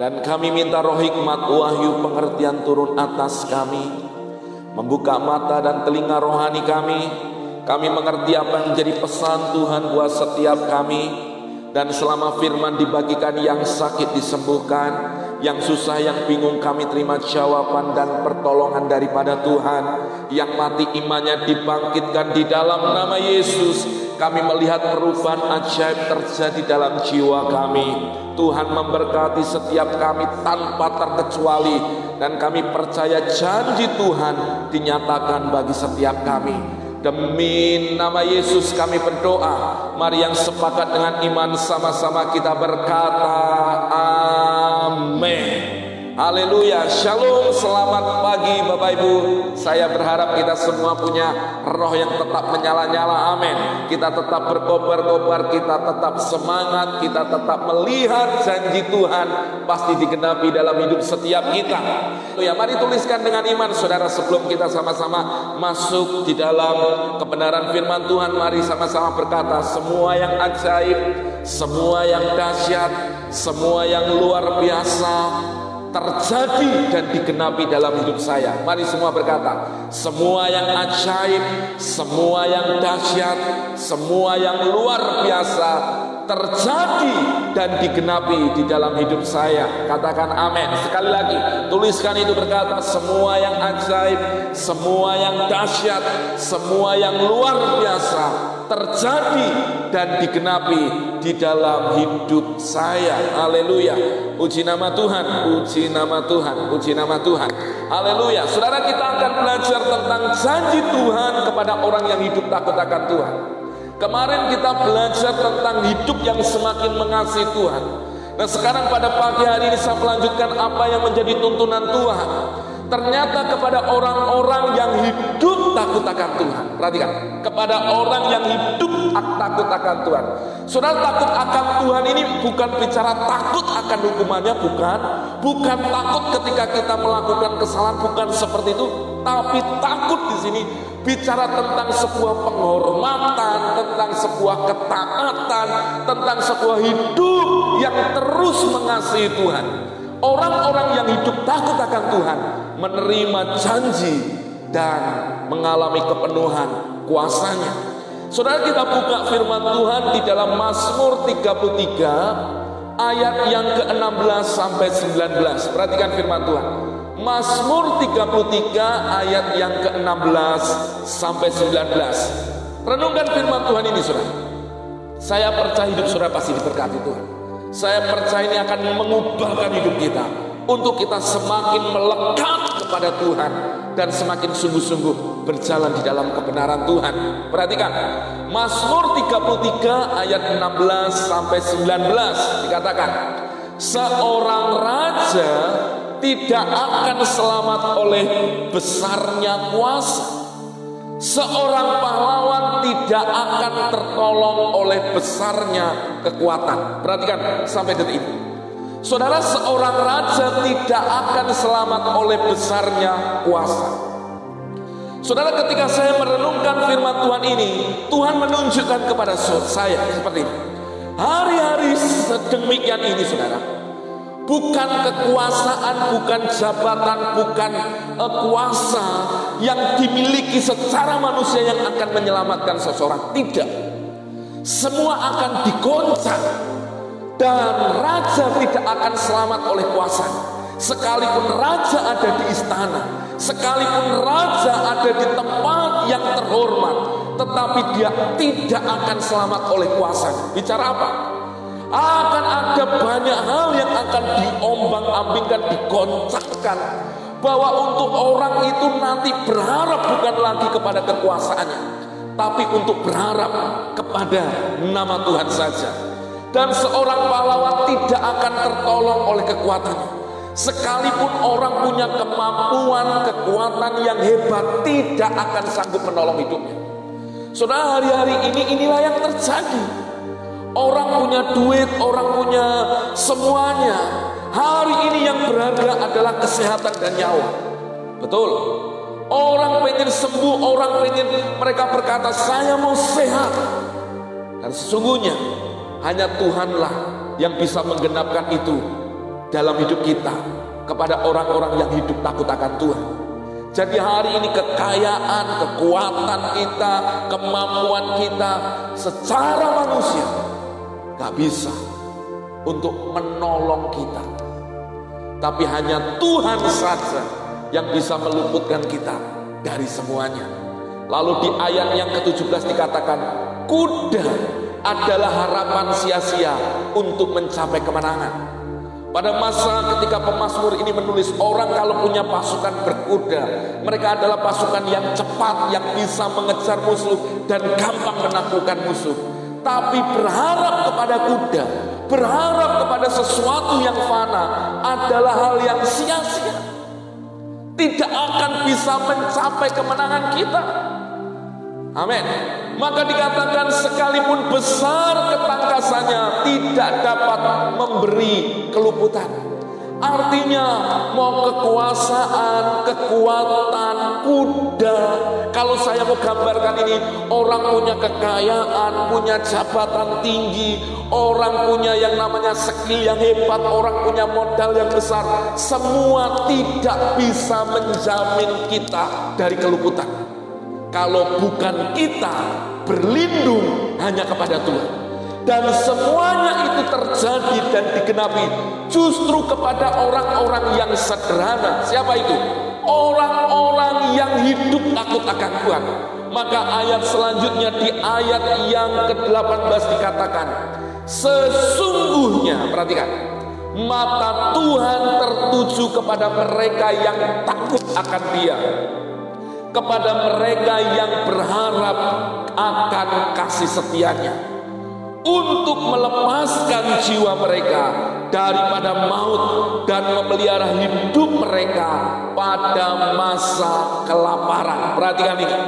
Dan kami minta roh hikmat wahyu pengertian turun atas kami. Membuka mata dan telinga rohani kami. Kami mengerti apa yang menjadi pesan Tuhan buat setiap kami. Dan selama firman dibagikan yang sakit disembuhkan. Yang susah, yang bingung kami terima jawaban dan pertolongan daripada Tuhan. Yang mati imannya dibangkitkan di dalam nama Yesus. Kami melihat perubahan ajaib terjadi dalam jiwa kami. Tuhan memberkati setiap kami tanpa terkecuali dan kami percaya janji Tuhan dinyatakan bagi setiap kami. Demi nama Yesus kami berdoa. Mari yang sepakat dengan iman sama-sama kita berkata amin. Haleluya, shalom, selamat pagi Bapak Ibu. Saya berharap kita semua punya roh yang tetap menyala-nyala, amin. Kita tetap berkobar-kobar, kita tetap semangat Kita tetap melihat janji Tuhan Pasti digenapi dalam hidup setiap kita. Ya, mari tuliskan dengan iman saudara Sebelum kita sama-sama masuk di dalam kebenaran firman Tuhan. Mari sama-sama berkata Semua yang ajaib, semua yang dahsyat Semua yang luar biasa terjadi dan digenapi dalam hidup saya. Mari semua berkata, semua yang ajaib, semua yang dahsyat, semua yang luar biasa terjadi dan digenapi di dalam hidup saya. Katakan amin. Sekali lagi, tuliskan itu berkata, semua yang ajaib, semua yang dahsyat, semua yang luar biasa terjadi dan digenapi di dalam hidup saya. Haleluya. Puji nama Tuhan, puji nama Tuhan, puji nama Tuhan. Haleluya. Saudara kita akan belajar tentang janji Tuhan kepada orang yang hidup takut akan Tuhan. Kemarin kita belajar tentang hidup yang semakin mengasihi Tuhan. Dan sekarang pada pagi hari ini saya melanjutkan apa yang menjadi tuntunan Tuhan. Ternyata kepada orang-orang yang hidup takut akan Tuhan. Perhatikan, kepada orang yang hidup takut akan Tuhan. Saudara takut akan Tuhan ini bukan bicara takut akan hukumannya, bukan. Bukan takut ketika kita melakukan kesalahan, bukan seperti itu. Tapi takut di sini bicara tentang sebuah penghormatan, tentang sebuah ketaatan, tentang sebuah hidup yang terus mengasihi Tuhan. Orang-orang yang hidup takut akan Tuhan menerima janji dan mengalami kepenuhan kuasanya. Saudara kita buka firman Tuhan di dalam Mazmur 33 ayat yang ke-16 sampai 19. Perhatikan firman Tuhan. Mazmur 33 ayat yang ke-16 sampai 19. Renungkan firman Tuhan ini Saudara. Saya percaya hidup Saudara pasti diberkati Tuhan. Saya percaya ini akan mengubahkan hidup kita untuk kita semakin melekat kepada Tuhan dan semakin sungguh-sungguh berjalan di dalam kebenaran Tuhan. Perhatikan, Mazmur 33 ayat 16 sampai 19 dikatakan, seorang raja tidak akan selamat oleh besarnya kuasa. Seorang pahlawan tidak akan tertolong oleh besarnya kekuatan. Perhatikan sampai detik ini. Saudara, seorang raja tidak akan selamat oleh besarnya kuasa. Saudara, ketika saya merenungkan firman Tuhan ini, Tuhan menunjukkan kepada saya seperti ini. Hari-hari sedemikian ini, saudara, bukan kekuasaan, bukan jabatan, bukan uh, kuasa yang dimiliki secara manusia yang akan menyelamatkan seseorang. Tidak. Semua akan digoncang dan raja tidak akan selamat oleh kuasa. Sekalipun raja ada di istana, sekalipun raja ada di tempat yang terhormat, tetapi dia tidak akan selamat oleh kuasa. Bicara apa? akan ada banyak hal yang akan diombang-ambingkan, digoncangkan bahwa untuk orang itu nanti berharap bukan lagi kepada kekuasaannya, tapi untuk berharap kepada nama Tuhan saja. Dan seorang pahlawan tidak akan tertolong oleh kekuatannya. Sekalipun orang punya kemampuan, kekuatan yang hebat, tidak akan sanggup menolong hidupnya. Saudara hari-hari ini inilah yang terjadi. Orang punya duit, orang punya semuanya. Hari ini yang berharga adalah kesehatan dan nyawa. Betul. Orang pengen sembuh, orang pengen mereka berkata saya mau sehat. Dan sesungguhnya hanya Tuhanlah yang bisa menggenapkan itu dalam hidup kita kepada orang-orang yang hidup takut akan Tuhan. Jadi hari ini kekayaan, kekuatan kita, kemampuan kita secara manusia gak bisa untuk menolong kita. Tapi hanya Tuhan saja yang bisa meluputkan kita dari semuanya. Lalu di ayat yang ke-17 dikatakan, kuda adalah harapan sia-sia untuk mencapai kemenangan. Pada masa ketika pemazmur ini menulis orang kalau punya pasukan berkuda, mereka adalah pasukan yang cepat yang bisa mengejar musuh dan gampang menaklukkan musuh. Tapi berharap kepada kuda, berharap kepada sesuatu yang fana adalah hal yang sia-sia. Tidak akan bisa mencapai kemenangan kita. Amin. Maka dikatakan sekalipun besar ketangkasannya tidak dapat memberi keluputan. Artinya mau kekuasaan, kekuatan, kuda. Kalau saya mau gambarkan ini, orang punya kekayaan, punya jabatan tinggi, orang punya yang namanya skill yang hebat, orang punya modal yang besar. Semua tidak bisa menjamin kita dari keluputan. Kalau bukan kita berlindung hanya kepada Tuhan. Dan semuanya itu terjadi dan digenapi justru kepada orang-orang yang sederhana. Siapa itu? Orang-orang yang hidup takut akan Tuhan. Maka ayat selanjutnya di ayat yang ke-18 dikatakan, sesungguhnya perhatikan, mata Tuhan tertuju kepada mereka yang takut akan Dia kepada mereka yang berharap akan kasih setianya untuk melepaskan jiwa mereka daripada maut dan memelihara hidup mereka pada masa kelaparan. Perhatikan ini.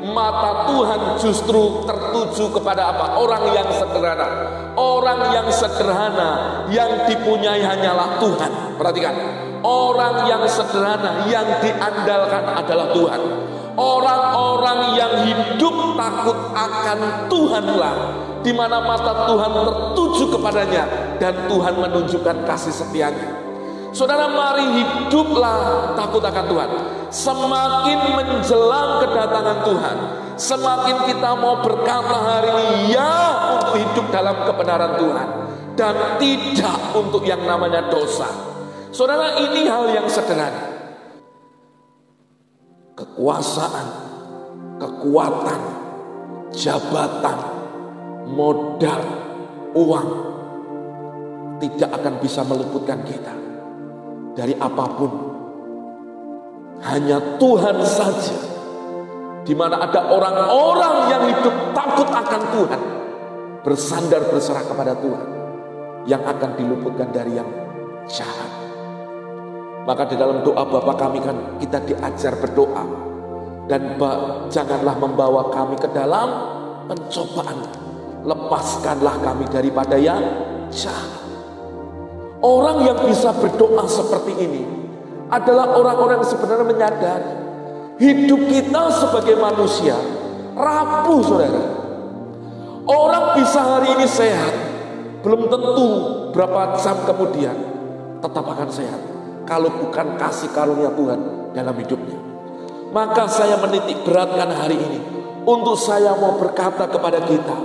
Mata Tuhan justru tertuju kepada apa? Orang yang sederhana. Orang yang sederhana yang dipunyai hanyalah Tuhan. Perhatikan. Orang yang sederhana yang diandalkan adalah Tuhan. Orang-orang yang hidup takut akan Tuhanlah di mana mata Tuhan tertuju kepadanya dan Tuhan menunjukkan kasih setianya. Saudara mari hiduplah takut akan Tuhan. Semakin menjelang kedatangan Tuhan, semakin kita mau berkata hari ini ya untuk hidup dalam kebenaran Tuhan dan tidak untuk yang namanya dosa. Saudara ini hal yang sederhana. Kekuasaan, kekuatan, jabatan, modal, uang tidak akan bisa meluputkan kita dari apa pun. Hanya Tuhan saja di mana ada orang-orang yang hidup takut akan Tuhan, bersandar berserah kepada Tuhan yang akan diluputkan dari yang jahat. Maka di dalam doa Bapa kami kan kita diajar berdoa. Dan janganlah membawa kami ke dalam pencobaan. Lepaskanlah kami daripada yang jahat. Orang yang bisa berdoa seperti ini adalah orang-orang yang sebenarnya menyadari hidup kita sebagai manusia rapuh saudara. Orang bisa hari ini sehat, belum tentu berapa jam kemudian tetap akan sehat kalau bukan kasih karunia Tuhan dalam hidupnya. Maka saya menitik beratkan hari ini untuk saya mau berkata kepada kita,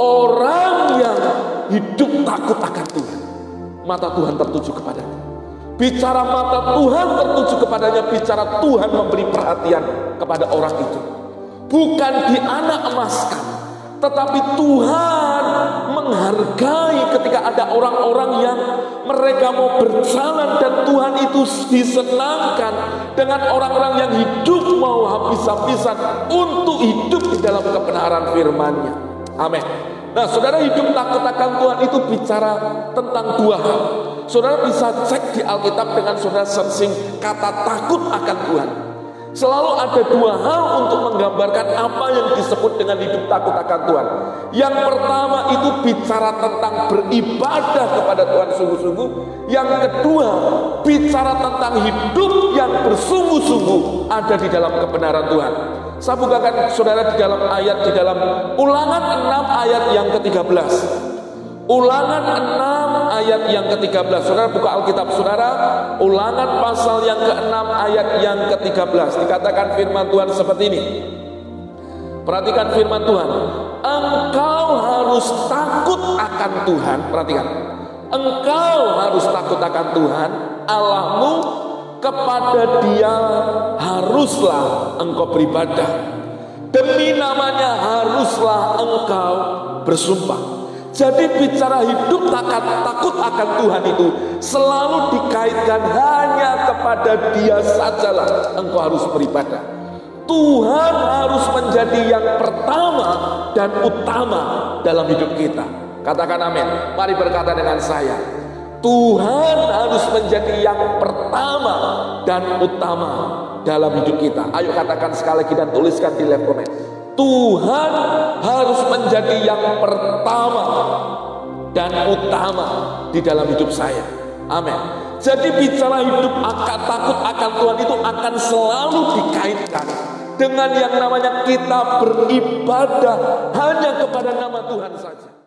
orang yang hidup takut akan Tuhan, mata Tuhan tertuju kepadanya. Bicara mata Tuhan tertuju kepadanya, bicara Tuhan memberi perhatian kepada orang itu. Bukan di anak emaskan, tetapi Tuhan menghargai ketika ada orang-orang yang mereka mau berjalan dan Tuhan itu disenangkan dengan orang-orang yang hidup mau habis-habisan untuk hidup di dalam kebenaran firman-Nya. Amin. Nah, saudara hidup takut akan Tuhan itu bicara tentang dua hal. Saudara bisa cek di Alkitab dengan saudara searching kata takut akan Tuhan. Selalu ada dua hal untuk menggambarkan apa yang disebut dengan hidup takut akan Tuhan. Yang pertama itu bicara tentang beribadah kepada Tuhan sungguh-sungguh. Yang kedua bicara tentang hidup yang bersungguh-sungguh ada di dalam kebenaran Tuhan. Saya bukakan saudara di dalam ayat di dalam ulangan 6 ayat yang ke-13. Ulangan 6 ayat yang ke-13. Saudara buka Alkitab Saudara, Ulangan pasal yang ke-6 ayat yang ke-13. Dikatakan firman Tuhan seperti ini. Perhatikan firman Tuhan. Engkau harus takut akan Tuhan. Perhatikan. Engkau harus takut akan Tuhan Allahmu kepada dia haruslah engkau beribadah demi namanya haruslah engkau bersumpah jadi bicara hidup takut, takut akan Tuhan itu selalu dikaitkan hanya kepada dia sajalah engkau harus beribadah. Tuhan harus menjadi yang pertama dan utama dalam hidup kita. Katakan amin. Mari berkata dengan saya. Tuhan harus menjadi yang pertama dan utama dalam hidup kita. Ayo katakan sekali lagi dan tuliskan di left comment. Tuhan harus menjadi yang pertama dan utama di dalam hidup saya. Amin. Jadi bicara hidup akan takut akan Tuhan itu akan selalu dikaitkan dengan yang namanya kita beribadah hanya kepada nama Tuhan saja.